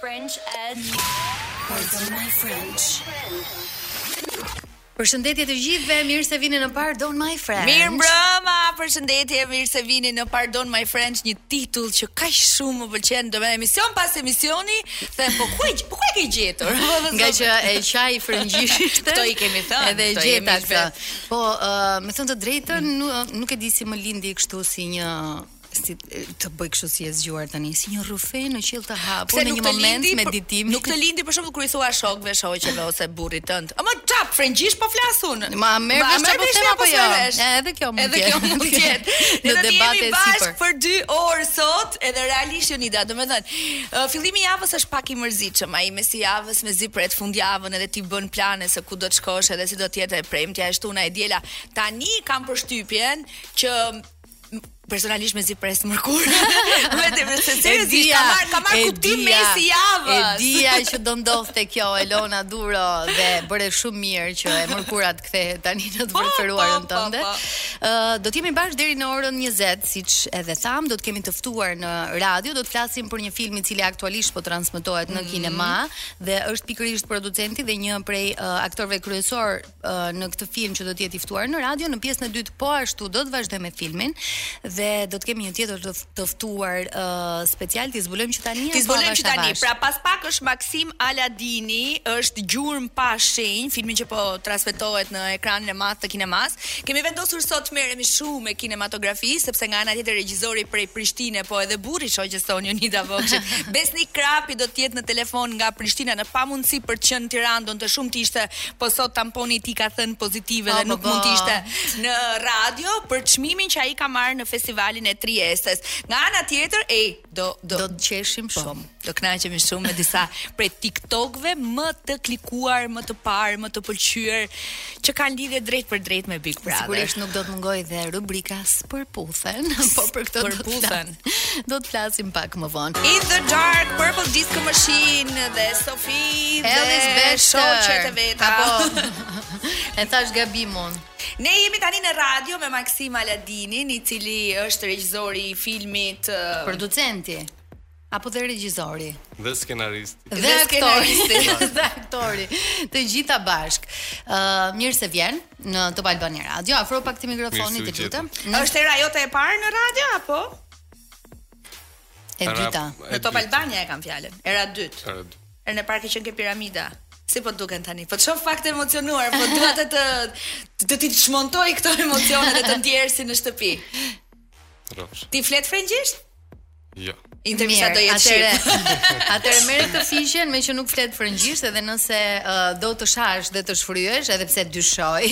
French, adieu. Pardon my French Përshëndetje të gjithëve, mirë se vini në Pardon My French. Mirë mbrëma, përshëndetje, mirë se vini në Pardon My French, një titull që kaq shumë më pëlqen, domethënë emision pas emisioni, the po ku e po ku e ke gjetur? Nga që e çaj frëngjishten. Kto i kemi thënë? Edhe e gjeta këtë. Po, uh, me thënë të drejtën, nuk, nuk e di si më lindi kështu si një si të bëj kështu si e zgjuar tani si një rrufe në qiell të hapur në një moment meditimi. Nuk të lindi për shembull kur i thua shokëve, shoqeve ose burrit tënd. A ma ça frëngjisht po flas unë. Ma merr vesh ça po them apo jo. Edhe kjo mund të jetë. Edhe kjo mund të jetë. Në debate e sipër. Për 2 orë sot edhe realisht Jonida, domethënë, uh, fillimi i javës është pak i mërzitshëm, ai mes i javës mezi pret fundjavën edhe ti bën plane se ku do të shkosh edhe si do të jetë e premtja e shtuna e diela. Tani kam përshtypjen që personalisht mezi pres të mërkurën. Vetëm se seriozisht ka marrë ka marrë kuptim mesi i javës. E dija që do ndodhte kjo Elona Duro dhe bëre shumë mirë që e mërkura të kthehet tani në të po, preferuarën po, po, tënde. Ë do të jemi bashkë deri në orën 20, siç edhe thamë, do të kemi të ftuar në radio, do të flasim për një film i cili aktualisht po transmetohet në mhm. kinema dhe është pikërisht producenti dhe një prej aktorëve kryesorë në këtë film që do të jetë i ftuar në radio, në pjesën e dytë po ashtu do të vazhdojmë me filmin dhe do të kemi një tjetër të, të ftuar uh, special t'i zbulojmë që tani. T'i zbulojmë që tani. Pra pas pak është Maksim Aladini, është gjurmë pa shenjë, filmi që po transmetohet në ekranin e madh të kinemasë. Kemi vendosur sot të merremi shumë me kinematografi, sepse nga ana tjetër regjizori prej Prishtine, po edhe burri i shoqes sonë Jonida Vokshi. Besnik Krapi do të jetë në telefon nga Prishtina në pamundësi për të qenë në Tiranë, donte shumë të ishte Po sot tamponi i tij ka thënë pozitive dhe nuk mund të ishte në radio për çmimin që ai ka marrë në festivalin e Triestes. Nga ana tjetër, ej, do do do të qeshim po. shumë. Do kënaqemi shumë me disa prej TikTokëve më të klikuar, më të parë, më të pëlqyer që kanë lidhje drejtpërdrejt me Big Brother. Sigurisht nuk do të mungojë dhe rubrika S'përputhen, po për këtë do të flasim. Do të flasim pak më vonë. In the dark, Purple Disco Machine dhe Sophie Ellis-Bextor. Veta. Apo, e thashë gabim unë. Ne jemi tani në radio me Maksim Aladinin, i cili është regjizori i filmit... Uh... Producenti. Apo dhe regjizori. Dhe skenaristi. Dhe, dhe skenaristi. dhe aktori. Të gjitha bashkë. Uh, mirë se vjen. në Top Albania Radio. Afro pak te mikrofoni, të lutem. Është hera jote e parë në radio apo? E dyta. Në Top Albania e kam fjalën. Hera e dytë. Hera e dytë. Herën e parë ke qenë ke Piramida. Si po duken tani? Po shoh pak të emocionuar, po dua të të të t'i çmontoj këto emocione dhe të ndihesh si në shtëpi. Rrofsh. Ti flet frëngjisht? Jo. Ja. Intervista do jetë shqip. Atëre, atëre merr zë fiqen me që nuk flet frëngjisht dhe nëse uh, do të shash dhe të shfryesh edhe pse dyshoj.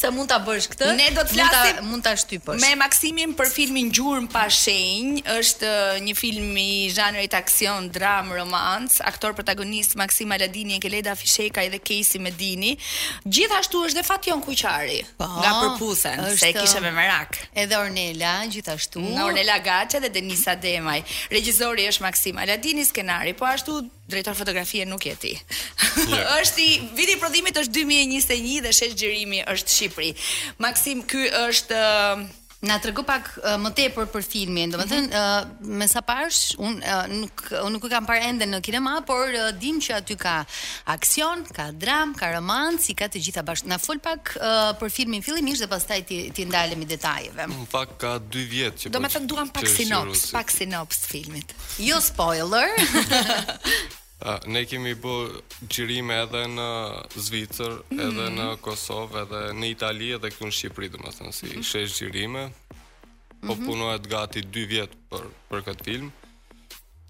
Sa mund ta bësh këtë? Ne do të flasim mund ta shtypësh. Me Maksimin për filmin Gjurmë pa shenjë, është një film i zhanrit aksion, dram, romanc, aktor protagonist Maksim Aladini, Enkeleda Fishekaj dhe Kejsi Medini. Gjithashtu është dhe Fatjon Kuqari. Po. Nga përputhen, është, se e kishe me merak. Edhe Ornela gjithashtu. Mm, Ornela Gaçe dhe Denisa Demaj. Regjizori është Maksim Aladini, skenari po ashtu drejtor fotografie nuk je ti. viti i prodhimit është 2021 dhe shesh xhirimi është Shqipëri. Maksim, ky është Na trego pak uh, më tepër për filmin. Domethënë, mm -hmm. uh, me sa pash, un uh, nuk un nuk e kam parë ende në kinema, por uh, dim që aty ka aksion, ka dram, ka romanc, i ka të gjitha bashkë. Na fol pak uh, për filmin fillimisht dhe pastaj ti ti ndalemi detajeve. Në fakt ka 2 vjet që Domethënë duam pak sinops, pak sinops filmit. Jo spoiler. Ne kemi bo xhirime edhe në Zvicër, mm -hmm. edhe në Kosovë, edhe në Itali, edhe këtu në Shqipëri, domethënë, si mm -hmm. shesh xhirimi, po mhm. punohet gati 2 vjetë për, për këtë film.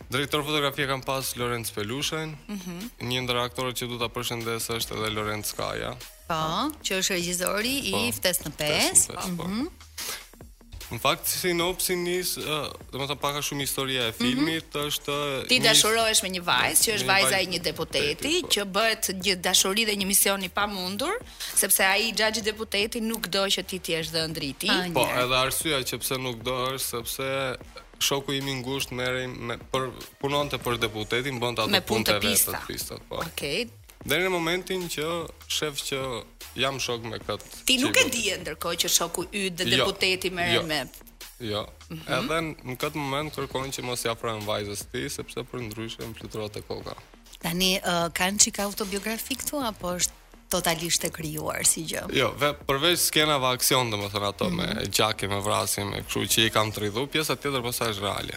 Drejtor fotografie kam pas Lorenc Pelushen, mm -hmm. një ndër aktorët që du ta përshëndes është edhe Lorenc Kaja. Po, që është regjizori i po, Ftesë në 5. Po. Mhm. Në fakt sinopsi nis, domethënë pak a shumë historia e mhm. filmit mm -hmm. është Ti dashurohesh me një vajzë që është vajza e një deputeti po. që bëhet një dashuri dhe një mision i pamundur, sepse ai xhaxhi deputeti nuk do që ti të jesh dhëndri i tij. Po, edhe arsyeja që pse nuk do është sepse shoku im i ngushtë merrej me për punonte për deputetin, bënte ato punë të pista. Po. Okej. Okay. Deri në momentin që shef që jam shok me kët. Ti nuk e dije ndërkohë që shoku yt dhe jo, deputeti merren jo, me. Jo. Mm -hmm. Edhe në kët moment kërkon që mos i afrohem vajzës tij sepse përndryshe më fluturote koka. Tani uh, ka një çik autobiografi këtu apo është totalisht e krijuar si gjë. Jo, ve përveç skenave aksion domethënë ato mm -hmm. me mhm. gjake me vrasje me kështu që i kam trillu, pjesa tjetër pastaj është reale.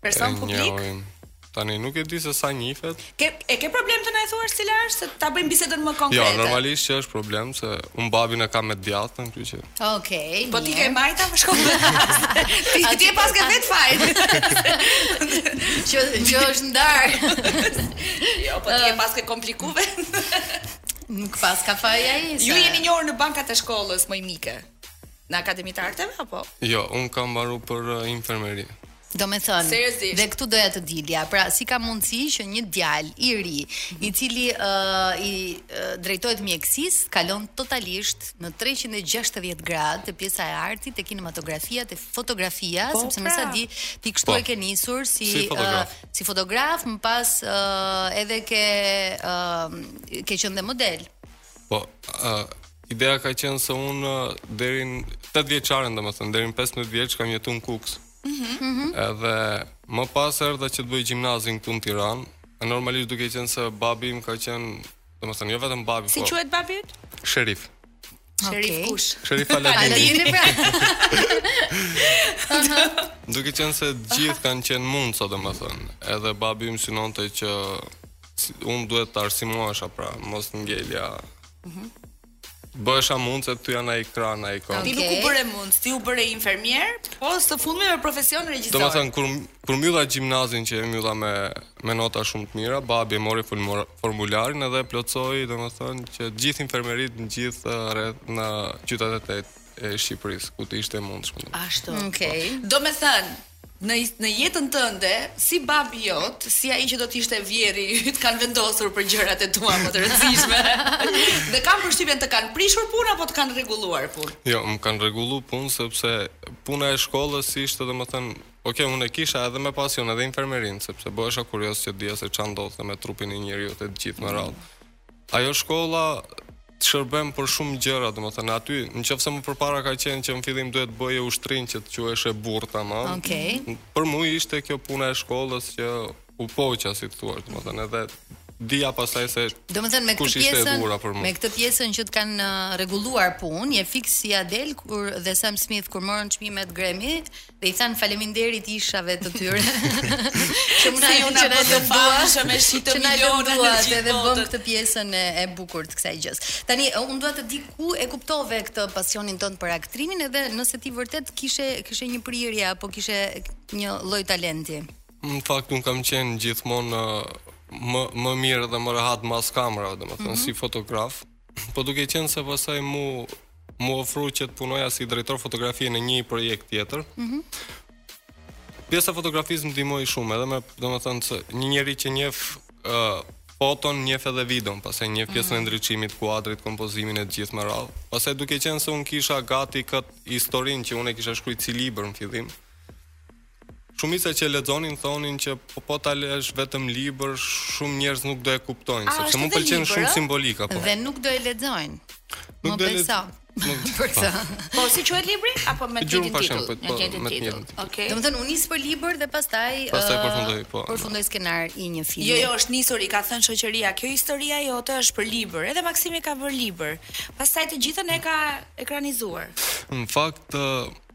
Person publik. E njohim. Tani nuk e di se sa njifet. Ke e ke problem të na e thuash cila është se ta bëjmë bisedën më jo, konkrete. Jo, normalisht që është problem se un babin e kam me djathtën, kështu që. Okej. Okay, po ti e majta më shkon. ti ti ti paske vet fajin. Që që është ndar. jo, po ti e paske komplikuar. Nuk paska faj ai. Ju jeni njohur në bankat e shkollës me mike. Në Akademi të Arteve apo? Jo, un kam mbaruar për uh, infermeri. Domethënë, dhe këtu doja të dilja, pra si ka mundësi që një djalë i ri, i cili ë uh, i uh, drejtohet mjekësisë, kalon totalisht në 360 gradë te pjesa e artit, te kinematografia, te fotografia, po, sepse pra, me sa pra, di ti kështu po, e ke nisur si si fotograf, uh, si fotograf më pas uh, edhe ke uh, ke qenë edhe model. Po, uh, ideja ka qenë se unë uh, deri në 8 vjeçaren, domethënë deri në 15 vjeç kam jetuar në Kukës. Mhm. Mm Edhe më pas erdha që të bëj gjimnazin këtu në Tiranë. Normalisht duke qenë se babi im ka qenë, domethënë jo vetëm babi, si po. Si quhet babi yt? Sherif. Sherif okay. kush? Sherif Aladini. Pra. Duke qenë se të gjithë kanë qenë mundësa domethënë, edhe babi im synonte që Unë duhet të arsimohesha, pra, mos ngelja. Mm -hmm. Bëhesha mundës, se ty janë a i kra, a i kra. Ti nuk u bëre mundës, ti u bëre infermier, po së fundmi me profesion regjisor. Domethënë, kur, kur mbylla gjimnazin që e mbylla me, me nota shumë të mira, babi e mori formularin edhe plotësoi, domethënë, që të gjithë infermeritë në gjithë uh, rrethet, në qytetet e, e Shqipërisë, ku të ishte e mundshme. Ashtu. Okej. Okay. Domethënë, Në në jetën tënde, si babi jot, si ai që do të ishte vjerri yt kanë vendosur për gjërat e tua më të rëndësishme. Dhe kam përshtypjen të kanë prishur punë apo të kanë rregulluar punë? Jo, më kanë rregullu punë sepse puna e shkollës ishte domethënë, ok, unë e kisha edhe një pasion edhe infermerinë, sepse bëhesha kurioz që të dija se ça ndodhte me trupin e njeriut e të gjitha me radhë. Ajo shkolla të shërben për shumë gjëra, domethënë, aty, në qoftë se më përpara ka qenë që në fillim duhet të bëje ushtrinë që të quheshe burrë tamam, okay. për mu ishte kjo puna e shkollës që u poqa, si të thuash, domethënë, edhe dija pastaj se domethënë, kush ishte e duhura për mu. Me këtë pjesën që të kanë uh, rregulluar punë, je fiks si Adel kur, dhe Sam Smith kur morën çmimet Grammy, Dhe i thanë faleminderit ishave të tyre. Që ata na bënë të famshëm e shitëm miliona, gjithë edhe bëmë këtë pjesën e, e bukur të kësaj gjës. Tani unë dua të di ku e kuptove këtë pasionin tënd për aktrimin edhe nëse ti vërtet kishe kishe një prirje apo kishe një lloj talenti. Në fakt unë kam qenë gjithmonë më më mirë edhe më rehat mas kamerave, domethënë mm -hmm. si fotograf. Po duke qenë se pastaj m'u m'u ofru që të punoja si drejtor fotografie në një projekt tjetër. Ëh. Mm Pjesa e fotografisë më ndihmoi shumë edhe me, domethënë se një njeri që njeh ë uh, foton, njeh edhe videon, pastaj njeh pjesën mm -hmm. e mhm. ndriçimit, kuadrit, kompozimin e të gjitha me radhë. Pastaj duke qenë se unë kisha gati këtë historinë që unë e kisha shkrujt si libër në fillim. Shumica që e lexonin thonin që po po ta lësh vetëm libër, shumë njerëz nuk do e kuptojnë, sepse më pëlqen shumë simbolika po. Dhe nuk do e lexojnë. Nuk do e lexojnë. Për të. Po si quhet libri apo me titull? Gjum fashën po. Me titull. Po, titull. Okej. Domethënë u nis për libër dhe pastaj pastaj përfundoi po. Përfundoi skenar i një filmi. Jo, jo, është nisur i ka thënë shoqëria, kjo historia jote është për libër. Edhe Maksimi ka bërë libër. Pastaj të gjithën e ka ekranizuar. Në fakt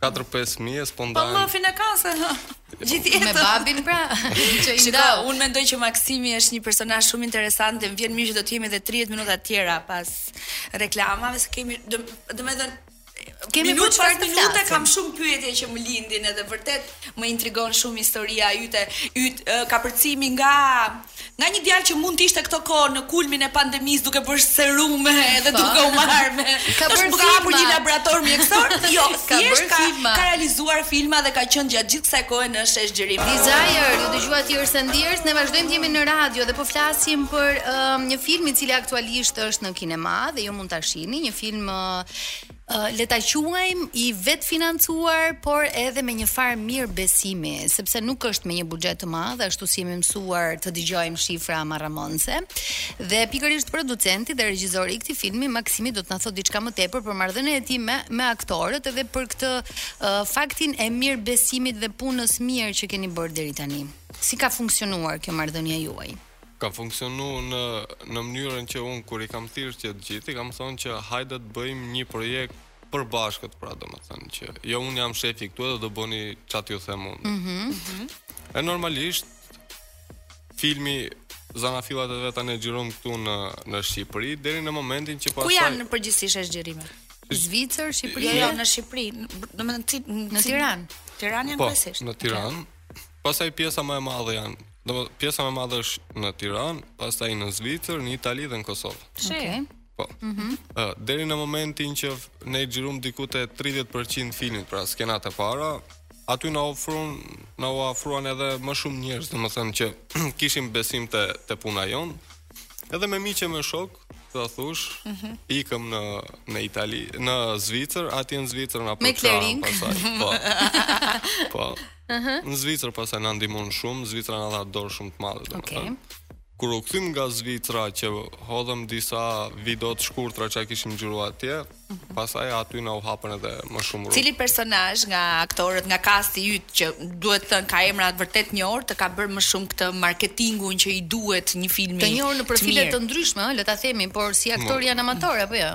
4 5 fëmijë s'po ndajnë. Po mafien e kanë se gjithë jetën. Me babin pra, që i nda. Unë mendoj që Maksimi është një personazh shumë interesant dhe më vjen mirë që do të jemi edhe 30 minuta të tjera pas reklamave se kemi do të thënë Kemi për çfarë të flasim. kam shumë pyetje që më lindin edhe vërtet më intrigon shumë historia yte, yt kapërcimi nga Nga një djalë që mund të ishte këto kohë në kulmin e pandemisë duke bërë serume dhe duke u marrë me ka bërë ka hapur një laborator mjekësor. Jo, ka bërë ka, filma. Ka realizuar filma dhe ka qenë gjatë gjithë kësaj kohe në shesh xhirim. Desire, ju dëgjoat ti Ersen Ndiers, ne vazhdojmë të jemi në radio dhe po flasim për um, një film i cili aktualisht është në kinema dhe ju mund ta shihni, një film uh, le ta quajmë i vetëfinancuar, por edhe me një farë mirëbesimi, sepse nuk është me një buxhet të madh, ashtu si jemi mësuar të dëgjojmë shifra marramendëse. Dhe pikërisht producenti dhe regjizori i këtij filmi Maksimi do të na thotë diçka më tepër për marrëdhënien e tij me me aktorët edhe për këtë uh, faktin e mirëbesimit dhe punës mirë që keni bërë deri tani. Si ka funksionuar kjo marrëdhënie juaj? Ka funksionu në në mënyrën që unë kur i kam thirrë që të gjithë i kam thonë që hajde të bëjmë një projekt për bashkë, pra domethënë që jo unë jam shefi këtu dhe do bëni ça t'ju them unë. Mhm. Mm mm -hmm. E normalisht filmi zanafillat e veta ne xhirom këtu në në Shqipëri deri në momentin që pastaj Ku janë përgjithsisht xhirime? Zvicër, Shqipëri, jo, jo, në Shqipëri, domethënë në Tiranë. Tiranë janë po, kryesisht. Po, në Tiranë. Pastaj pjesa më e madhe janë, domethënë pjesa më e madhe është në Tiranë, pastaj në Zvicër, në Itali dhe në Kosovë. Çe. Okay. Po. Mhm. Mm uh, deri në momentin që ne xhirum diku te 30% filmit, pra skenat e para, aty na ofruan na u afruan edhe më shumë njerëz, domethënë që kishin besim te te puna jonë. Edhe me miq me shokë, domethënë, mm -hmm. ikëm në në Itali, në Zvicër, aty në Zvicër na përçan pasaj. Po. po. Aha. Në Zvicër pastaj na ndihmun shumë, Zvicra na dha dorë shumë të madhe domethënë. Okay. Kur u kthym nga Zvicra që hodhëm disa video të shkurtra që kishim xhiruar atje, mm -hmm. pastaj aty na u hapën edhe më shumë rrugë. Cili personazh nga aktorët, nga kasti yt që duhet thënë ka emra vërtet të njohur, të ka bërë më shumë këtë marketingun që i duhet një filmi? Të njohur në profile të, të ndryshme, le ta themi, por si aktorë janë amatorë apo jo? Ja?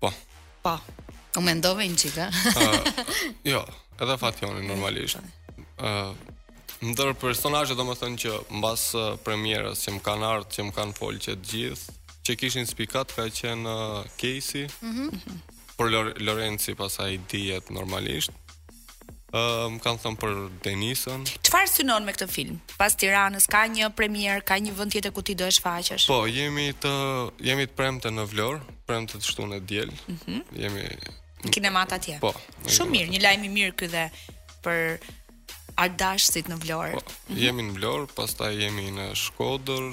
Po. Po. U mendove një çika? jo, edhe Fatjoni normalisht. Ëh, uh, ndër personazhe domethënë që mbas premierës që më kanë ardhur, që më kanë fol që të gjithë, që kishin spikat ka qenë uh, Kejsi. Mhm. Mm Por Lorenci pasaj dihet normalisht. Ë, uh, më kanë thënë për Denisën. Çfarë synon me këtë film? Pas Tiranës ka një premierë, ka një vend tjetër ku ti do e shfaqësh? Po, jemi të jemi të premte në Vlorë, premte të shtunë e diel. Ëh. Mm -hmm. Jemi në kinemat atje. Po. Shumë mirë, një lajm i mirë ky dhe për ardhësit në Vlorë. Po, mhm. jemi në Vlorë, pastaj jemi në Shkodër,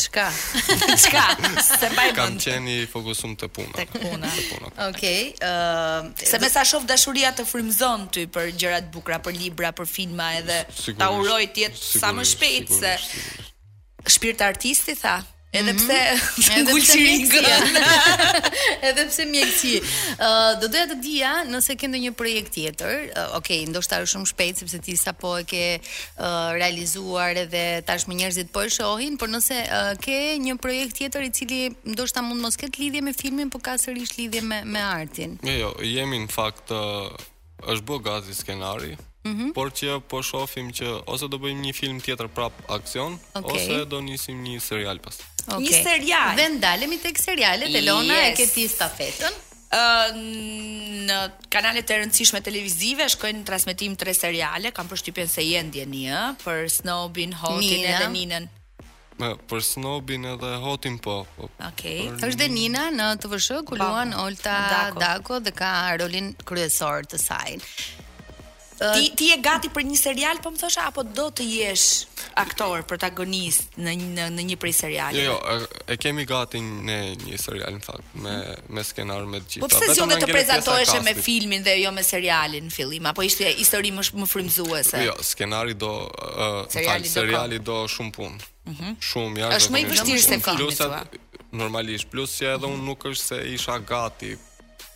Çka? Çka? S'e mbaj Kam qenë i fokusuar te puna. Tek puna. Te puna. Po. Okej. Okay, uh, se me sa shof dashuria të frymzon ty për gjëra të bukura, për libra, për filma edhe sigurisht, ta uroj të jetë sa më shpejt se shpirt artisti tha. Edhe mhm. pse edhe pse mjekësi. Edhe pse mjekësi. Uh, do doja të dija nëse ke ndonjë projekt tjetër. Uh, Okej, okay, ndoshta është shumë shpejt sepse ti sapo e ke realizuar edhe tashmë njerëzit po e shohin, por nëse uh, ke një projekt tjetër i cili ndoshta mund mos ketë lidhje me filmin, por ka sërisht lidhje me me artin. Jo, jo, jemi në fakt uh, është bë gati skenari, mm -hmm. por që po shohim që ose do bëjmë një film tjetër prap aksion okay. ose do nisim një serial pastaj. Okay. Një serial. Dhe ndalemi tek serialet, Elona yes. e ke ti stafetën. Ë në kanalet e rëndësishme televizive shkojnë në transmetim tre seriale, kam përshtypjen se je në dijeni ë, për Snobin, Hotin edhe Ninën. Me, për Snobin edhe Hotin po. po. Okej. Okay. Është dhe Nina në TVSH ku luan Olta Dako. Dako dhe ka rolin kryesor të saj. Ti ti je gati për një serial, po më thosha apo do të jesh aktor, protagonist në në në një prej serialeve? Jo, jo, e, e kemi gati ne një serial në fakt me me skenar me të gjitha. Po pse Vetëm zgjodhe na të ngele pjesa e prezantoheshe me castit. filmin dhe jo me serialin në fillim, apo ishte histori më sh- më frymëzuese? Jo, skenari do ë, më Seriali fal, do seriali do shumë punë. Shumë jashtë. Është më i zakonisht vështirë shumë se punë. filmi, Plus thua. atë- normalisht, plus që edhe unë nuk është se isha gati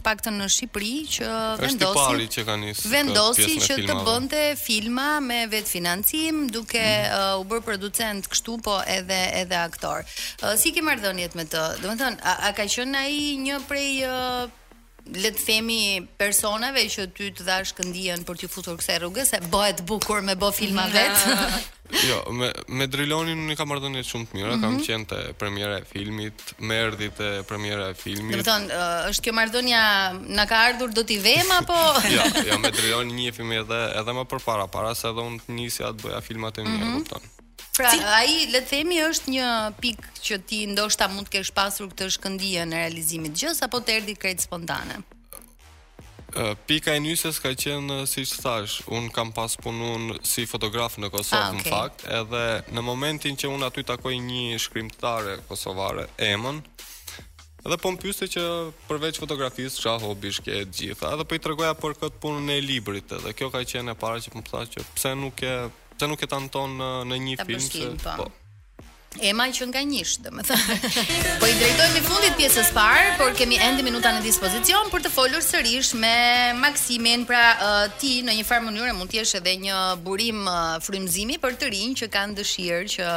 të paktën në Shqipëri që vendosi që ka nis vendosi që të bënte filma me vetëfinancim duke mm -hmm. uh, u bërë producent kështu po edhe edhe aktor. Uh, si i ke marrëdhëniet me të? Domethënë a, a ka qenë ai një prej uh, le të themi personave që ty të dha shkëndijën për t'ju futur kësaj rrugës, se bëhet, bukur me bë filma vetë. Jo, me me Drilonin unë kam marrëdhënie shumë të mira, mm -hmm. kam mhm. qenë te premiera e filmit, më erdhi te premiera e filmit. Domethënë, është kjo marrëdhënia na ka ardhur do t'i vëmë apo? jo, jo me Drilonin një film edhe edhe më përpara, para se edhe unë të nisja të bëja filmat e mia, mm -hmm. kupton. Pra, si... ai le të themi është një pikë që ti ndoshta mund të kesh pasur këtë shkëndijë në realizimin e gjësë apo të erdhi krejt spontane. Pika e nisjes ka qenë siç thashë, unë kam pas punuar si fotograf në Kosovë ah, okay. në fakt, edhe në momentin që unë aty takoj një shkrimtare kosovare, Emën, Edhe po më pyeste që përveç fotografisë, çfarë hobi ke të gjitha. Edhe po i tregoja për këtë punën e librit, edhe kjo ka qenë e para që më tha që pse nuk e pse nuk e tenton në, në një film se po. po. Ema që nga njeh, domethënë. po i drejtohemi fundit pjesës së parë, por kemi ende minuta në dispozicion për të folur sërish me Maksimin, pra uh, ti në një farë mënyre mund të jesh edhe një burim uh, frymëzimi për të rinjë që kanë dëshirë që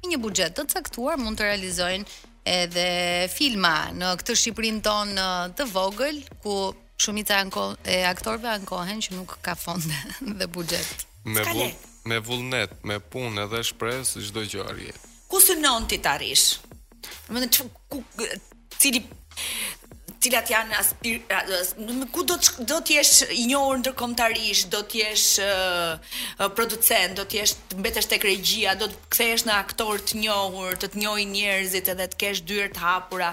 me një buxhet të caktuar mund të realizojnë edhe filma në këtë Shqipërinë tonë të vogël ku Shumica e aktorëve ankohen që nuk ka fonde dhe buxhet. Me vull, me vullnet, me punë edhe shpresë çdo gjë arrihet. Ku synon ti të arrish? Domethënë ku cili cilat janë aspir në ku do të do të jesh i njohur ndërkombëtarisht, do të jesh uh, producent, do të jesh të mbetesh tek regjia, do të kthehesh në aktor të njohur, të të njohin njerëzit edhe të kesh dyer të hapura.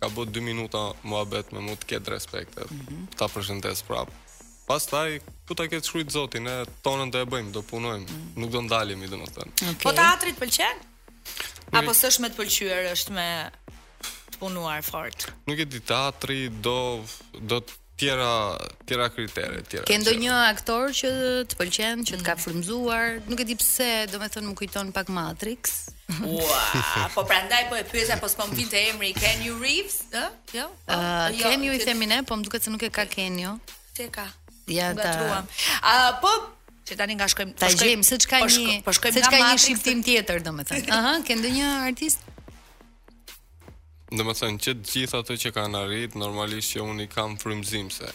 ka bo dy minuta muhabet me mu të ketë respekt, mm -hmm. ta përshëndes prap. Pastaj, ku ta ketë shkrujt zoti, ne tonën do e bëjmë, do punojmë, mm -hmm. nuk do ndalemi domethënë. Okay. Po teatri të pëlqen? Apo s'është me të pëlqyer, është me të punuar fort. Nuk e di teatri do do tjera tjera kritere tjera. Ke ndonjë aktor që të pëlqen, që të ka frymëzuar? Nuk e di pse, domethënë më kujton pak Matrix. Ua, po prandaj po e pyesa po s'po vinte emri Keanu Reeves, ë? Jo. Uh, jo, Keanu i themi ne, po më duket se nuk e ka Ken jo. Te ka. Ja ta. A po që tani nga shkojmë ta po gjejmë se çka po një po shkojmë nga një shqiptim tjetër domethënë. Aha, ke ndonjë artist? Domethënë, që të gjithë ato që kanë arrit, normalisht që unë i kam frymëzim se...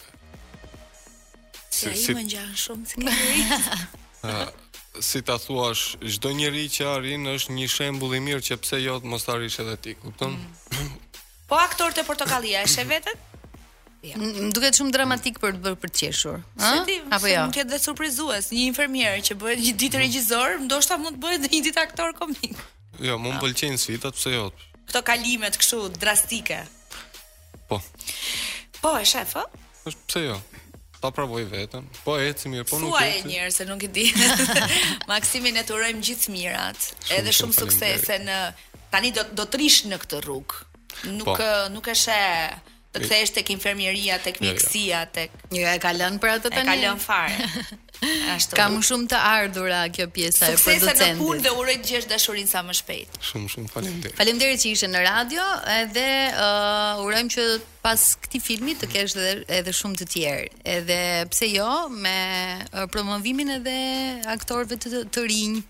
Se ai më ngjan shumë të kemi. si ta thuash, çdo njeri që arrin është një shembull i mirë që pse jo të mos arrish edhe ti, kupton? Mm. po aktor te Portokallia, e sheh veten? Më duket shumë dramatik për të bërë për të qeshur, hë? Se ti, apo jo? Mund të jetë dhe surprizues, një infermier që bëhet një ditë regjisor, ndoshta mund të bëhet dhe një ditë aktor komik. Jo, më pëlqejnë sfidat, pse jo? Këto kalimet kështu drastike. Po. Po, e shef, ëh? Është pse jo? Ta provoj veten. Po eci mirë, po nuk eci. Thuaj njëherë se nuk e di. Maksim ne të urojmë gjithë të mirat, shumë, edhe shumë, shumë suksese në tani do do të rrish në këtë rrugë. Nuk po. nuk e sheh Të kthehesh tek infermieria, jo, jo, tek mjekësia, Jo, e ka lënë fare atë tani. E ka lënë fare. Ashtu. Ka më shumë të ardhura kjo pjesa e producentit. Suksese në punë dhe uroj të gjesh dashurinë sa më shpejt. Shumë shumë faleminderit. Faleminderit që ishe në radio edhe uh, urojmë që pas këtij filmi të kesh edhe, edhe shumë të tjerë. Edhe pse jo me uh, promovimin edhe aktorëve të, të rinj.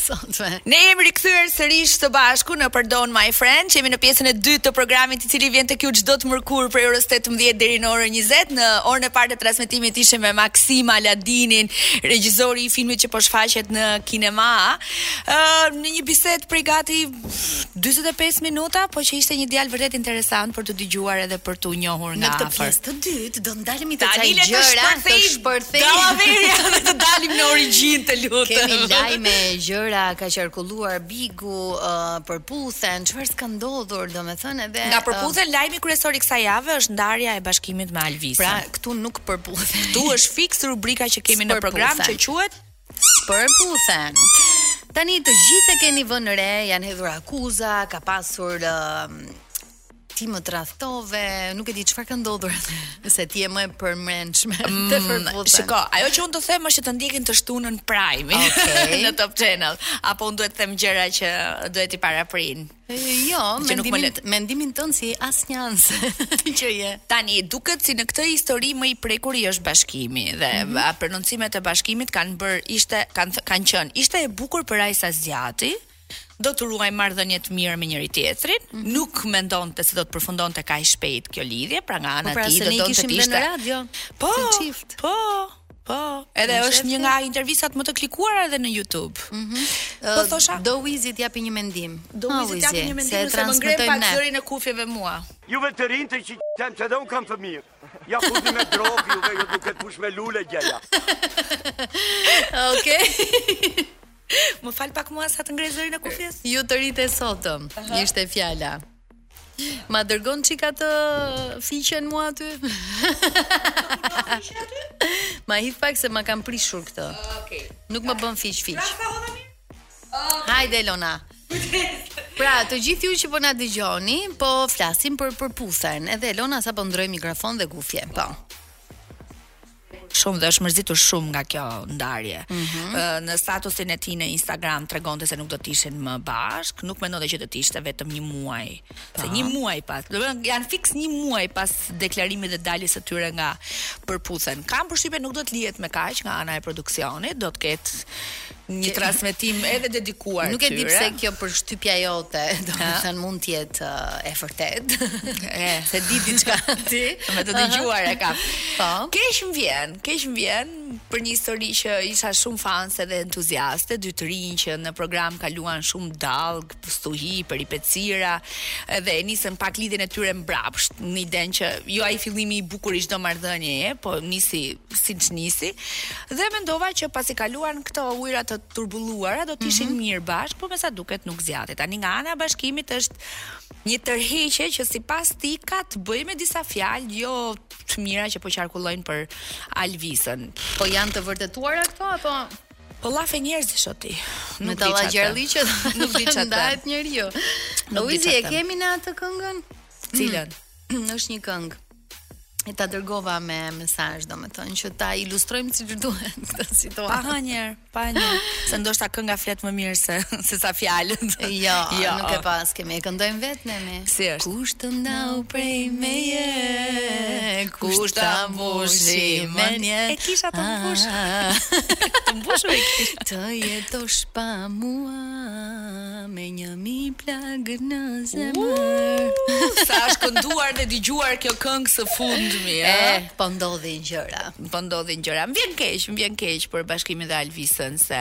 Sonte. Ne jemi rikthyer sërish së bashku në Pardon My French, që jemi në pjesën e dytë të programit i cili vjen tek ju çdo të mërkurë prej orës 18 deri në orën 20. Në orën e parë të transmetimit ishim me Maksim Aladinin, regjizori i filmit që po shfaqet në kinema. Ë në një bisedë prej gati dyzet e pesë minuta, po që ishte një djalë vërtet interesant për t'u dëgjuar edhe për t'u njohur nga afër. Në këtë pjesë të dytë do ndalemi te ca gjëra, të shpërthej. Dallaveria dhe të dalim në origjinë të lutem. Kemi lajme gjëra ka qarkulluar Bigu uh, Përputhen, çfarë s'ka ndodhur, domethënë edhe Nga Përputhen uh, lajmi kryesor i kësaj jave është ndarja e Bashkimit me Alvisën. Pra, këtu nuk përputhen. Këtu është fiks rubrika që kemi në program që quhet S'përputhen. Tani të gjithë e keni vënë re, janë hedhur akuza, ka pasur uh, ti më tradhtove, nuk e di çfarë ka ndodhur aty, se ti je më e përmendshme. Mm, te Përputhen. Shiko, ajo që unë do them është që të ndjekin të shtunën Prime okay. në Top Channel, apo unë duhet të them gjëra që do t'i paraprijnë. Jo, që nuk më lë të. Mendimin tënd si asnjëanëse që je. Tani, duket si në këtë histori më i prekuri është Bashkimi dhe mm -hmm. prononcimet e Bashkimit kanë bërë, ishte, kanë, kanë qenë, ishte e bukur për aq sa zgjati, do të ruajmë marrëdhënie të mira me njëri tjetrin. Mm -hmm. Nuk mendonte se do të përfundonte kaq shpejt kjo lidhje, pra nga ana e po pra, tij do të ishte. Po, si çift. Po. Po, edhe Në është shefte? një nga intervistat më të klikuara edhe në YouTube. Mhm. Po thosha, do Uizi të japi një mendim. do Ha, Uizi të japi Uizi, një mendim se e se më ngre transmetojmë pak ne. zërin e kufjeve mua. Juve të rinjtë që qenë që edhe unë kam fëmijë. Ja fudi me drogë, juve ju duket push me lule gjeja. Okej. Më fal pak mua sa të ngrej zërin e kufjes. Ju të rinjtë e sotëm ishte fjala. Ma dërgon çik ato fiqen mua aty? ma hidh pak se ma kam prishur këtë. Okej. Nuk më bën fiq fiq. Hajde Elona. Pra, të gjithë ju që po na dëgjoni, po flasim për Përputhen. Edhe Elona sapo ndërroi mikrofon dhe kufje. Po. shumë dhe është mërzitur shumë nga kjo ndarje. Mm -hmm. Në statusin e tij në Instagram tregonte se nuk do të ishin më bashkë, nuk mendonte që do të ishte vetëm një muaj. Se një muaj pas, domethënë janë fiks një muaj pas deklarimit dhe daljes së tyre nga Përputhen. Kam përshtypjen nuk do të lihet me kaq nga ana e produksionit, do të ketë një transmetim i dedikuar Nuk e di pse kjo përshtypja jote, domethënë mund të jetë uh, e vërtetë. E, se di diçka ti, me të dëgjuar e kam. Po. Keq më vjen, keq më vjen për një histori që isha shumë fanse dhe entuziaste, dy të rinj që në program kaluan shumë dallgë, stuhi, peripecira, dhe e nisën pak lidhjen e tyre mbrapsht, në idenë që jo ai fillimi i bukur i çdo marrëdhënieje, po nisi siç nisi dhe mendova që pasi kaluan këto ujëra të turbulluara do të ishin mm -hmm. mirë bashkë, por me sa duket nuk zgjati. Tani nga ana e Bashkimit është një tërheqje që sipas tij ka të bëjë me disa fjalë jo të mira që po qarkullojnë për Alvisën. Po janë të vërtetuara këto apo Po llafe njerëzish o ti. Nuk Me tallagjerllëqet nuk di çfarë. Ndahet njeriu. Luiz, e kemi ne atë këngën? Cilën? Mm. është një këngë e ta dërgova me mesazh, domethënë që ta ilustrojmë siç duhet këtë situatë. Pa një herë, pa një. Se ndoshta kënga flet më mirë se se sa fjalët. Jo, jo, nuk e paskemi, e këndojmë vetë ne me. Si është? Kush të ndau prej meje? Kush ta mbushi mendjen? E kisha të mbush. Ah. të mbush me kisha. Të jetosh pa mua. Me një mijë plagë në zemër. Sa është kënduar dhe dëgjuar kjo këngë së fundmi, ë? Eh, po ndodhin gjëra. Po ndodhin gjëra. Më vjen keq, më vjen keq për Bashkimin dhe Alvisën se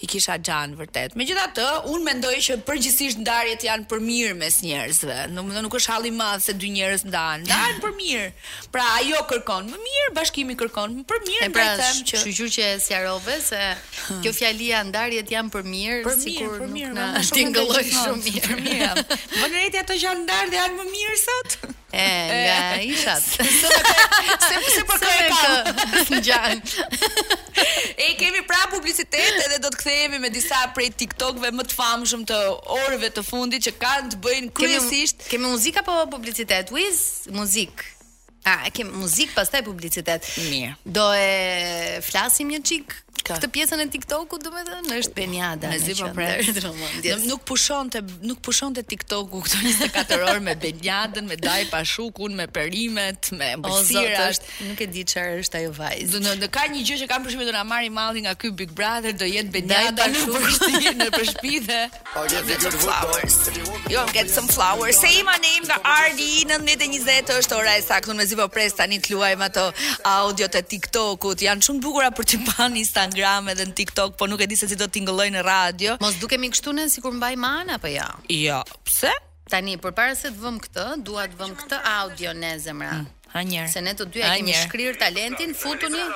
i kisha xhan vërtet. Megjithatë, unë mendoj që përgjithësisht ndarjet janë për mirë mes njerëzve. Domethënë nuk është halli i madh se dy njerëz ndahen. Ndahen për mirë. Pra ajo kërkon më mirë, Bashkimi kërkon më për mirë, pra, ndaj them që kështu që e sqarove se kjo fjalia ndarjet janë për mirë, për sikur për mirë, nuk na tingëlloi shumë mirë. Për mirë. Me drejtë ato që janë ndarë dhe janë më mirë sot. E, nga ishat. Se më se përkoj e kam. Gjan. E kemi pra publicitet edhe do të kthehemi me disa prej TikTokeve më të famshëm të orëve të fundit që kanë të bëjnë kryesisht. Kemi, kemi muzikë apo publicitet, Luiz? muzik. A, e kemi muzikë, pastaj publicitet. Mirë. Do e flasim një çik këtë pjesën e TikTokut, domethënë, është Benjada. Mezi po pres. Nuk pushonte, nuk pushonte TikToku këto 24 orë me Benjadën, me Daj Pashukun, me perimet, me ëmbëlsira. Është, nuk e di çfarë është ajo vajzë. Domethënë ka një gjë që kam përshtypjen do na marri malli nga ky Big Brother, do jetë Benjada kam përshtypjen kam përshtypje. Oh, get me good flowers. Jo, get some flowers. Say my name nga Ardi 1920 është ora e saktë. Unë mezi po pres tani të luajmë ato audio të TikTokut. Janë shumë të bukura për t'i parë në Instagram edhe në TikTok, po nuk e di se si do të tingëllojë në radio. Mos dukemi kështu ne sikur mbajmë anë apo jo. Jo, pse? Tani përpara se të vëmë këtë, dua të vëmë këtë audion e zemrës. Mm. Ha njëherë. Se ne të dyja kemi shkrirë talentin, fute një.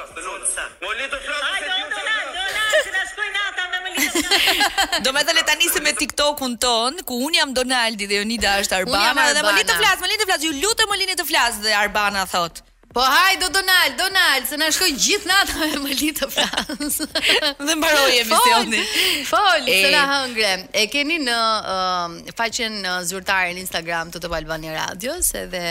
Domethënë ta nisim me TikTokun ton, ku unë jam Donaldi dhe Jonida është Arbana. Unë jam Arbana. Më lini të flas, më lini të flas, ju lutem më lini të flas dhe Arbana thotë. Po hajde o Donald, Donald, se na shkoi gjithë nata me më lini të flas. Dhe mbaroi emisioni. Fol, se na hëngre. E keni në uh, faqen uh, zyrtare në Instagram të Top Albania Radios, edhe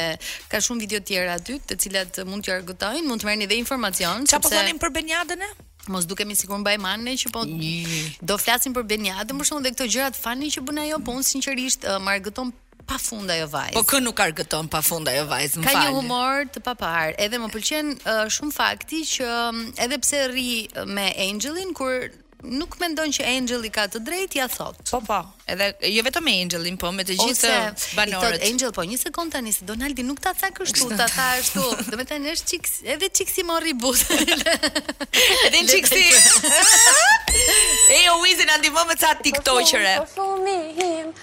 ka shumë video tjera aty, të cilat mund t'ju argëtojnë, mund të merrni dhe informacion. Çfarë po thonin për Benjadën e? Mos dukemi sikur mbajmë anë që po do flasim për Benjadën, për shkak të këto gjërat fani që bën ajo, po unë sinqerisht uh, më argëton Pa fund ajo vajzë. Po kë nuk argëton pa fund ajo vajzë, më fal. Ka një humor të paparë, edhe më pëlqen uh, shumë fakti që um, edhe pse rri me Angelin kur nuk mendon që Angeli ka të drejtë, ia thotë. Po po, edhe jo vetëm me Angelin, po me të gjithë banorët. Ose i thotë Angel po një sekond tani se Donaldi nuk ta tha kështu, ta tha ashtu. Domethënë është çik, edhe çik si mori i butë. edhe çik si. Ej, o Wizi na ndihmo me ca TikTokere. Po, po,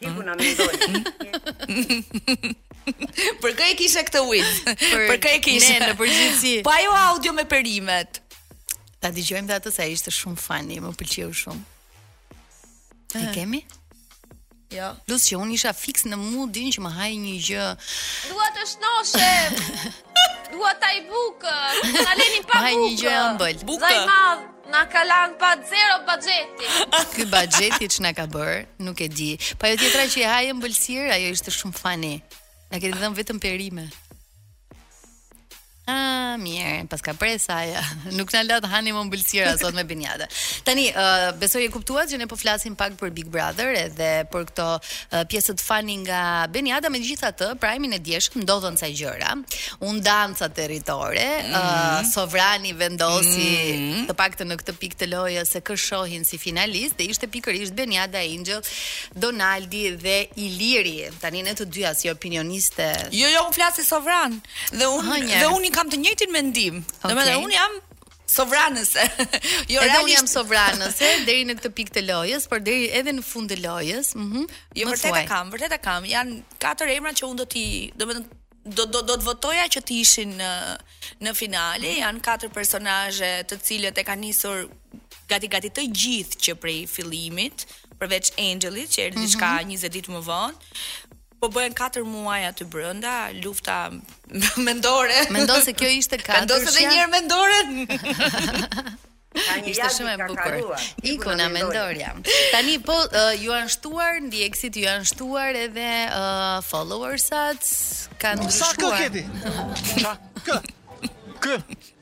Iku na mendoi. Për kë e kishe këtë wit? Për kë e kishe? Në përgjithësi. Po ajo audio me perimet. Ta dëgjojmë dhe atë se ishte shumë funny, më pëlqeu shumë. E eh. kemi? Jo. Plus që unë isha fiks në mudin që më hahej një gjë. Dua të shëndoshem. Dua të ha bukë. Na leni pa bukë. Hahej një gjë e ëmbël. Bukë. Zaj madh. Na ka lanë pa zero baxheti. Ky baxheti që na ka bërë, nuk e di. Po ajo tjetra që i hahej ëmbëlsirë, ajo ishte shumë fani. Na keni dhënë vetëm perime. Ah, mirë, paska presa ajo. Nuk na latë të hanim ëmbëlsira sot me Benjada. Tani, uh, besoj e kuptuat që ne po flasim pak për Big Brother edhe për këto pjesës fani nga Beniada megjithatë prajmin e djeshëm ndodhën ca gjëra u ndanë ca territore mm -hmm. uh, sovrani vendosi mm -hmm. të paktën në këtë pikë të lojës se kë shohin si finalistë dhe ishte pikërisht Beniada Angel Donaldi dhe Iliri tani ne të dyja si opinioniste jo jo un flas si sovran dhe un dhe un e kam të njëjtin mendim okay. domethënë un jam Sovrane se. jo, edhe unë jam sovrane se deri në këtë pikë të lojës, por deri edhe në fund të lojës, ëh. Mm jo, vërtet e kam, vërtet e kam. Janë katër emra që unë do t'i, domethënë do do do të votoja që të ishin në në finale, janë katër personazhe të cilët e kanë nisur gati gati të gjithë që prej fillimit, përveç Angelit që erdhi diçka mm -hmm. 20 ditë më vonë. po bëhen 4 muaj aty brenda, lufta mendore. Mendon se kjo ishte katër. Mendon se edhe një herë mendore. Ishte shumë e bukur. Iku na mendorja. Tani po uh, iu janë shtuar ndjekësit, iu janë shtuar edhe uh, followersat, kanë ndryshuar. Sa kë keti? Sa kë? Kë?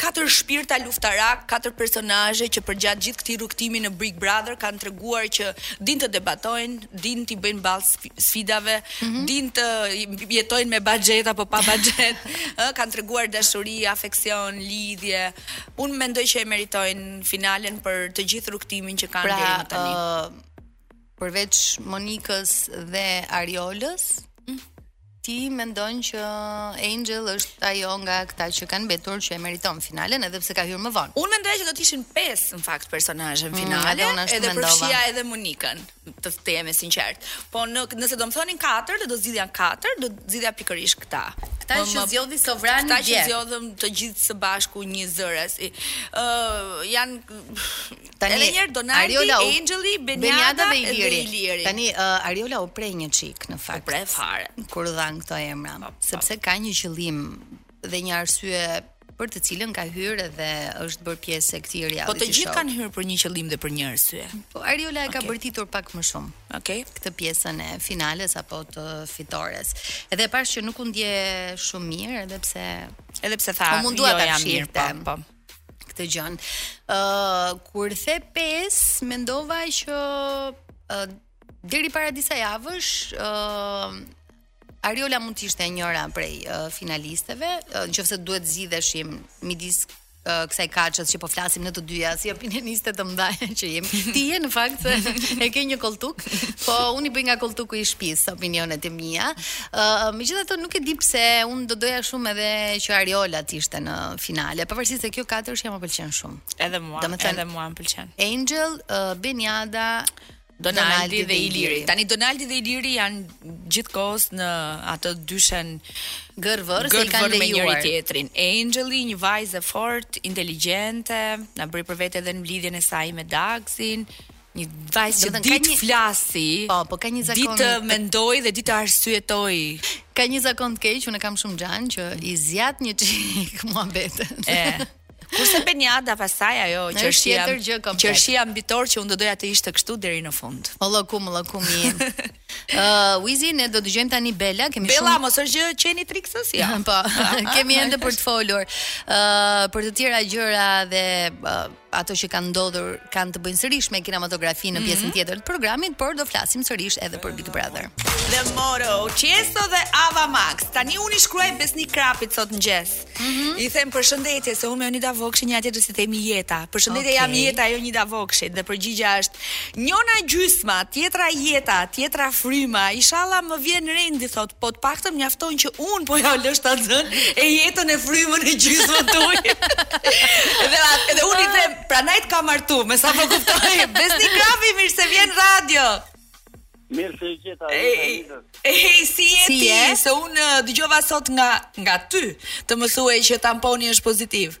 Katër shpirta luftarakë, katër personazhe që përgjatë gjithë këtij rrugëtimi në Big Brother kanë treguar që dinë të debatojnë, dinë t'i bëjnë ballë sfidave, mm -hmm. dinë të jetojnë me baxhet apo pa baxhet, ë kanë treguar dashuri, afeksion, lidhje. Unë mendoj që e meritojnë finalen për të gjithë rrugëtimin që kanë pra, deri më tani. Uh Përveç Monikës dhe Ariolës, ti mendon që Angel është ajo nga këta që kanë mbetur që e meriton finalen edhe pse ka hyrë më vonë. Unë mendoj që do të ishin pesë në fakt personazhe në mm, finale, mm, edhe, edhe përfshija edhe Monikën, të të jemi sinqert. Po në, nëse do më thonin katër, dhe do zgjidhja katër, do zgjidhja pikërisht këta. Këta po që zgjodhi sovrani dje. Këta që zgjodhëm të gjithë së bashku njëzëri. Ë uh, janë Tani edhe një herë Donaldi, Ariola, u, Angeli, Beniada, dhe Iliri. Dhe Iliri. Tani uh, Ariola u pre një çik në fakt. U pre fare. Kur u dhanë këto emra, po, po. sepse ka një qëllim dhe një arsye për të cilën ka hyrë dhe është bërë pjesë e këtij reality show. Po të gjithë kanë hyrë për një qëllim dhe për një arsye. Po Ariola e okay. ka bërtitur pak më shumë. Okej. Okay. Këtë pjesën e finales apo të fitores. Edhe pashë që nuk u ndje shumë mirë edhe pse edhe pse tha, po mundua jo, ta fshihte. Po, po. këtë gjënë. Ë uh, kur the 5, mendova që uh, deri para disa javësh ë uh, Ariola mund të ishte njëra prej uh, finalisteve, uh, nëse duhet zgjidheshim midis uh, kësaj kastës që po flasim ne të dyja si opinioniste të mëdha që jemi. Ti je në fakt se e ke një kolltuk, po unë i bëj nga kolltuku i shtëpisë opinionet e mia. Ë uh, megjithatë nuk e di pse unë do doja shumë edhe që Ariola të ishte në finale. Pavarësisht se kjo katërshja më pëlqen shumë. Edhe mua, Domethënë, edhe mua më pëlqen. Angel, uh, Beniada, Donaldi, dhe Iliri. Tani Donaldi dhe Iliri janë gjithë kohës në atë dyshen gërr-vërr se i kanë lejuar njëri tjetrin. Angeli, një vajzë e fortë, inteligjente, na bëri për vete edhe në lidhjen e saj me Dagzin. Një vajzë që di të... flasi, po, po ka një zakon di të mendojë dhe di të arsyetojë. Ka një zakon të keq, unë e kam shumë xhan që i zgjat një çik muhabetin. E. Kurse Beniada pastaj ajo që është tjetër gjë komplet. Që është një binom që unë do doja të ishte kështu deri në fund. O lloku, o lloku mi. Ë, uh, Wizi ne do dëgjojmë tani Bella, kemi Bella, shumë Bella, mos është gjë qeni triksës ja. Po, kemi ende për të folur. Ë, uh, për të tjera gjëra dhe uh, ato që kanë ndodhur kanë të bëjnë sërish me kinematografinë në mhm. pjesën tjetër të programit, por do flasim sërish edhe për Big Brother. Dhe Moro, Chesto dhe Ava Max. Tani unë i shkruaj Besnik Krapit sot në mëngjes. Mm -hmm. I them përshëndetje se unë me Jonida Vokshin njëra-tjetrës i themi jeta. Përshëndetje okay. jam jeta e Jonida Vokshit dhe përgjigja është Njona gjysma, tjetra jeta, tjetra fryma. Ishalla më vjen rendi thot, po të paktën mjafton që un po ia lëshoj ta zërë jetën e frymën e gjysmën tuaj. dhe atë, edhe un i them, pranaj të ka martu, me sa po kuptoj. Besnik Krapi mirë se vjen në radio. Mirë se ju gjeta, e ta lidhës. E hej, si je si je ti, e? se unë dëgjova sot nga, nga ty, të mësoj që tamponi është pozitiv.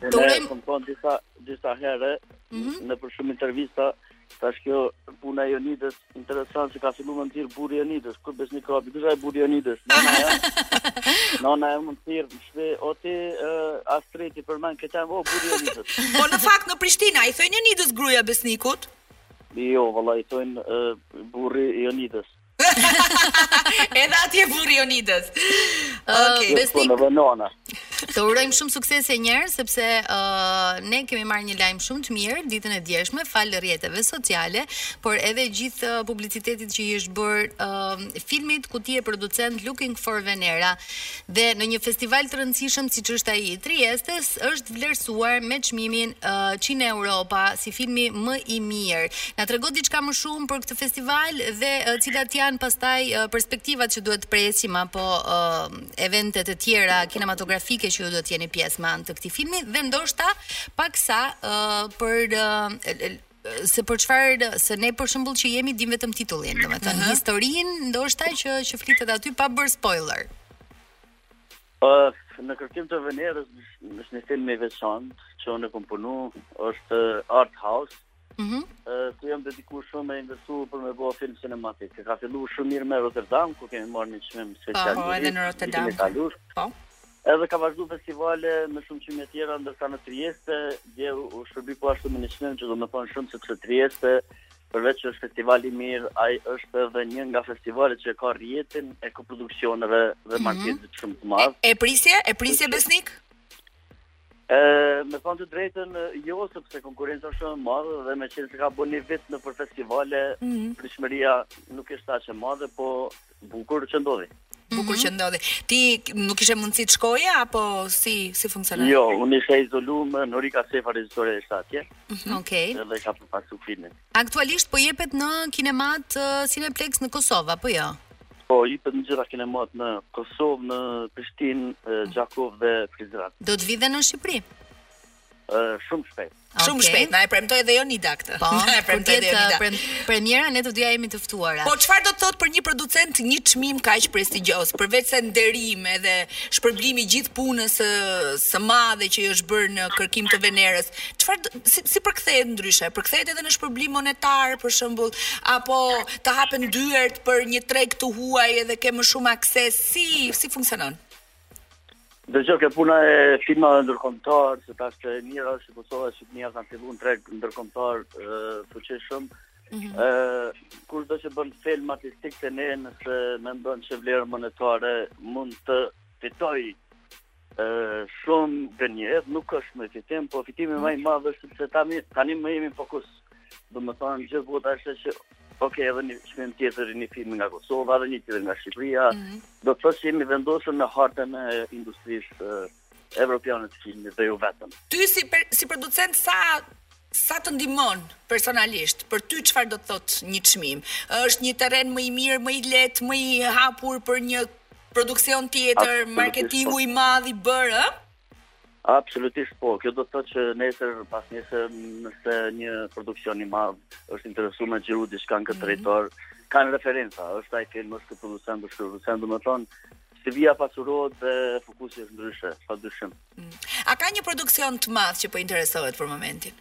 Të Unë urojmë- kam thënë disa disa herë Mhm. nëpër shumë intervista tash kjo puna e Jonidës interesant se ka filluar me m'thirr burri i Jonidës. Kur Besnik Krapi, kush ai burri i Jonidës? Nana e. Nana e mund të thirr në shtëpi, o ti uh, as t'bie ndër mend këtë o burri i Jonidës. Po në fakt në Prishtinë i thonë Jonidës gruaja e Besnikut. Jo, valla i thonë uh, burri i Jonidës. Edhe atje burri Jonidës. Okej. Okay. Po, Besnik. Të urojmë shumë suksese një herë sepse uh, ne kemi marrë një lajm shumë të mirë ditën e djeshme falë rrjeteve sociale, por edhe gjithë publicitetit që i është bërë uh, filmit ku ti je producent Looking for Venera. Dhe në një festival të rëndësishëm siç është ai i Triestes, është vlerësuar me çmimin Cine Europa si filmi më i mirë. Na trego diçka më shumë për këtë festival dhe cilat janë pastaj perspektivat që duhet të presim apo evente të tjera kinematografike që ju do të jeni pjesë me anë të këtij filmi dhe ndoshta paksa për se për çfarë se ne për shembull që jemi dim vetëm titullin, domethënë uh -huh. historinë ndoshta që që flitet aty pa bërë spoiler. Ë uh, në kërkim të Venerës është një film i veçantë që unë kam punu, është Art House. Mhm. Mm uh, ku jemi dedikuar shumë e investuar për me e bë film sinematik. Ka filluar shumë mirë me Rotterdam, ku kemi marrë një çmim special. Po, edhe në Rotterdam. Po. Edhe ka vazhdu festivale me shumë çmime tjera, ndërsa në Trieste, dje u shpërbly po ashtu me një çmim që domethënë shumë, sepse Trieste, përveç që është festival i mirë, ai është edhe një nga festivalet që ka rrjetin e koproduksioneve dhe mhm. marketit mm -hmm. shumë të madh. E, e prisje? E prisje Besnik? E, me thonë të drejtën, jo, sepse konkurrenca shumë e madhe dhe meqenëse ka bo një vit nëpër festivale, mm -hmm. nuk është aq e madhe, po Bukur që ndodhi. Bukur që ndodhi. Ti nuk kishe mundësi të shkoje apo si si funksionon? Jo, unë isha izolu në Rika Sefa regjisore e atje. Mm -hmm. Okej. Okay. Dhe pa pa filmin. Aktualisht po jepet në kinemat uh, Cineplex në Kosovë apo jo? Po, jepet në gjitha kinematë në Kosovë, në Prishtinë, Gjakovë dhe Prizren. Do të vijë dhe në Shqipëri? shumë shpejt. Okay. Shumë shpejt, na e premtoi edhe Jonida këtë. Po, na e premtoi edhe Jonida. Prem, premiera ne të dyja jemi të ftuara. Po çfarë do të thotë për një producent një çmim kaq prestigjioz, përveç se nderim edhe shpërblim i gjithë punës së madhe që është bërë në kërkim të Venerës. Çfarë si, si përkthehet ndryshe? Përkthehet edhe në shpërblim monetar për shembull, apo të hapen dyert për një treg të huaj edhe ke më shumë akses si si funksionon? Dëgjo, te puna e filmave ndërkomtar, se tash e mira është që Kosova e Shqipnia kanë fillu në treg ndërkomtar fuqishëm, kudo që bën film artistik te ne nëse mendon që vlerë monetare mund të fitosh shumë për një jetë, nuk është me fitim, po fitimi ma i madh është se tani, tani më jemi fokus. Domethënë, gjithë bota është që ok, edhe një çmim tjetër i një filmi nga Kosova, edhe një tjetër nga Shqipëria, mm -hmm. do të thotë që jemi vendosur në hartën e industrisë uh, evropiane të filmit dhe jo vetëm. Ty si pr, si producent sa sa të ndihmon personalisht për ty çfarë do të thotë një çmim? Është një terren më i mirë, më i lehtë, më i hapur për një produksion tjetër, marketing i madh i bërë, ë? Absolutisht po. Kjo do të thotë që nesër pas nesër nëse një produksion i madh është interesu me xhiru diçka në këtë mhm. territor, mm -hmm. kanë referenca, është ai film, është producent, është producent, domethënë CV-ja pasurohet dhe fokusi është ndryshe, pa dyshim. Mm. A ka një produksion të madh që po interesohet për momentin?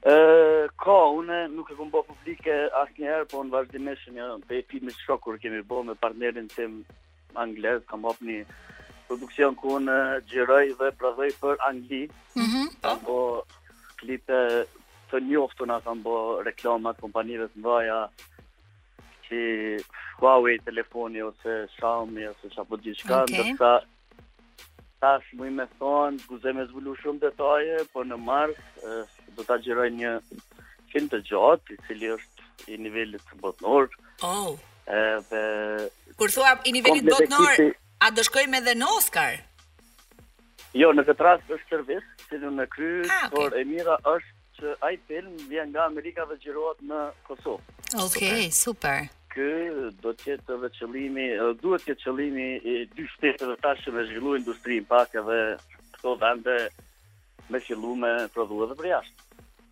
Ë, ka, unë nuk e kam bo publike asnjëherë, po unë vazhdimisht një pe filmi shokur kemi bo me partnerin tim anglez, kam hap një produksion ku unë xhiroj dhe prodhoj për Angli. Mm -hmm. Kam bo klipe të njoftuna kam bo reklama të kompanive të mëdhaja si Huawei telefoni ose Xiaomi ose Oppo gjithçka, okay. ndërsa tash muj me thonë, s'guxoj me zbulu shumë detaje, por në mars do ta xhiroj një film të gjatë, i cili është i nivelit botnor. Oh. Edhe Kur thua i nivelit botnor, a do shkojmë edhe në Oscar? Jo, në këtë rast është servis, filmin me kry, ah, okay. por e mira është që ai film vjen nga Amerika dhe xhirohet në Kosovë. Okej, okay, super. super ky do të jetë edhe qëllimi, duhet të jetë qëllimi i dy shteteve tash me zhvillu industrinë pak edhe këto vende Me fillu me prodhu edhe për jashtë.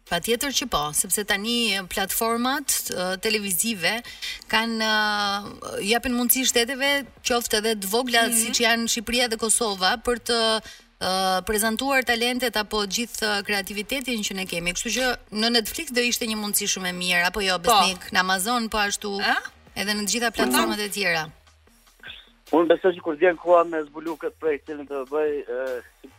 Patjetër që po, sepse tani platformat televizive kanë japin mundësi shteteve qoftë edhe të vogla mm -hmm. siç janë Shqipëria dhe Kosova për të Uh, prezantuar talentet apo gjithë uh, kreativitetin që ne kemi. Kështu që në Netflix do ishte një mundësi shumë e mirë apo jo po. Besnik, po. në Amazon po ashtu, A? edhe në të gjitha platformat e tjera. Unë besoj që kur vjen koha me zbulu këtë projekt që do të bëj, uh,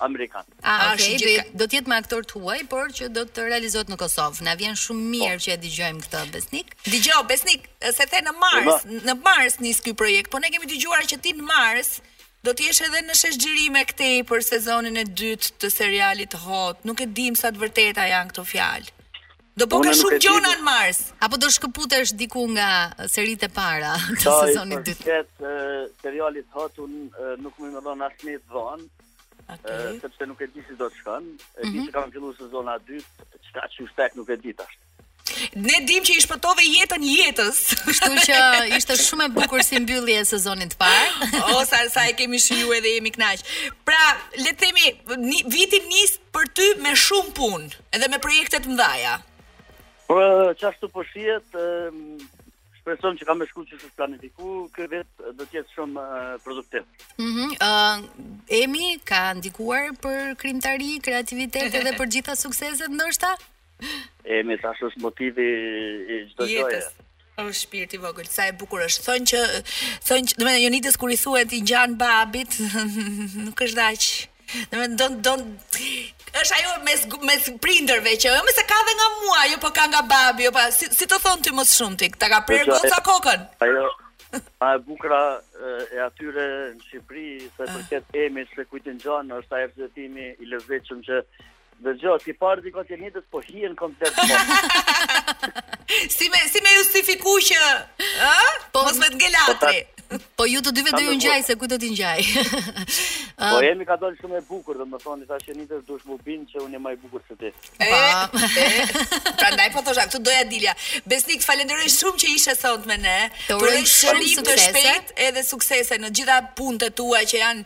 amerikan. Ah, okay, do jetë do të jetë me aktorë të huaj, por që do të realizohet në Kosovë. Na vjen shumë po. mirë po. që e dëgjojmë këtë Besnik. Dëgjo Besnik, se the në Mars, po, në Mars nis ky projekt, po ne kemi dëgjuar që ti në Mars do të jesh edhe në sheshxhirime këtej për sezonin e dytë të serialit Hot. Nuk e dimë sa të vërteta janë këto fjalë. Do bësh kaq shumë gjëra në Mars, apo do shkëputesh diku nga seritë e para të sezonit dytë? Sa i përket serialit Hot, unë nuk muj me dhon asnjë të dhonë, okay. sepse nuk e di si do të shkon, e di mhm. që ka me fillu sezona e dytë, çka qysh tek nuk e di tash. Ne dimë që i shpëtove jetën Jetës. Kështu që ishte shumë e bukur si mbyllje e sezonit të parë. O sa sa e kemi shijuar dhe jemi kënaq. Pra, le të themi, viti nis për ty me shumë punë. Edhe me projekte të mëdha. Po qashtu po shihet, shpresojmë që ka me shku qysh është planifiku, ky vit do të jetë shumë produktiv. Mhm. Mm ë uh, Emi ka ndikuar për krijimtari, kreativitet edhe për gjitha sukseset ndoshta? Emi tash është motivi i çdo gjëje. O shpirt i vogël, sa e bukur është. Thonë që thonë që, domethënë Jonidës kur i thuhet i ngjan babit, nuk është dashë. Do do do është ajo mes mes prindërve që jo mor se ka dhe nga mua, jo po ka nga babi, jo pa si, si të thonë ty më shumë ty, ta ka prerë goca kokën. Ajo ma e bukra e atyre në Shqipëri, sa ah. i përket Emit, se kujt i ngjan, është a e i lezetshëm që Dëgjo, ti parë di krejt Jonidës, po i hin komplet të si, me, si me justifiku që, a? Po, Mos me të ngelet hatri. Po, po ju të dyve do ju ngjajë, se kujt do t'i ngjajë. po Emi ka dalë shumë e bukur, domethonë, i thashë Jonidës dush m'u bind që unë jam ma i bukur se ti. E, po. e, prandaj po thosha, këtu doja dilja. Besnik, të falenderoj shumë që ishe sot me ne. Të uroj shumë suksese. Të shpejt edhe suksese në gjitha punët e tua që janë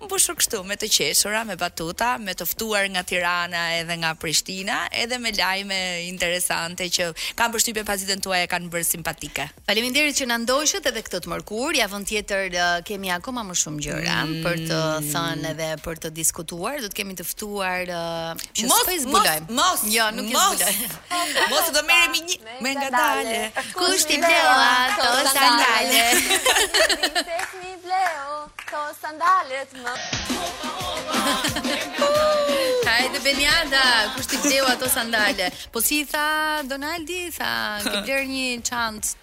mbushur kështu me të qeshura, me batuta, me të ftuar nga Tirana edhe nga Prishtina, edhe me lajme interesante që kam përshtypjen pasditen tuaj e kanë bërë simpatike. Faleminderit që na ndoqët edhe këtë të mërkurë. Javën tjetër kemi akoma më shumë gjëra mm. për të thënë edhe për të diskutuar. Do të kemi të ftuar uh, që mos, s'po i zbulojmë. Mos, mos, jo, nuk mos. i zbulojmë. Mos do merremi një më ngadalë. Kush t'i bleu ato sandale? Tek m'i bleu këto sandalet më. Hajde Beniada, kush t'i bleu ato sandale? Po si i tha Donaldi, tha ke blerë një çantë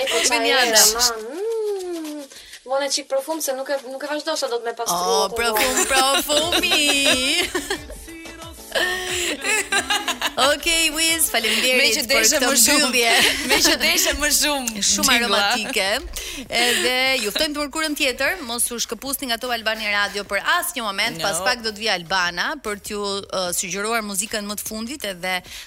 E po çaj e ma, mm, mone çik parfum se nuk e, nuk e vazhdo sa do të me pas të O, parfum, parfumi! Ok, Wiz, faleminderit Me që deshe më shumë Me që deshe më shumë Shumë aromatike Edhe ju ftojmë të mërkurën tjetër Mos u shkëputni nga Top Albania Radio Për asnjë moment no. Pas pak do të vijë Albana Për t'ju uh, sugjeruar muzikën më të fundit Edhe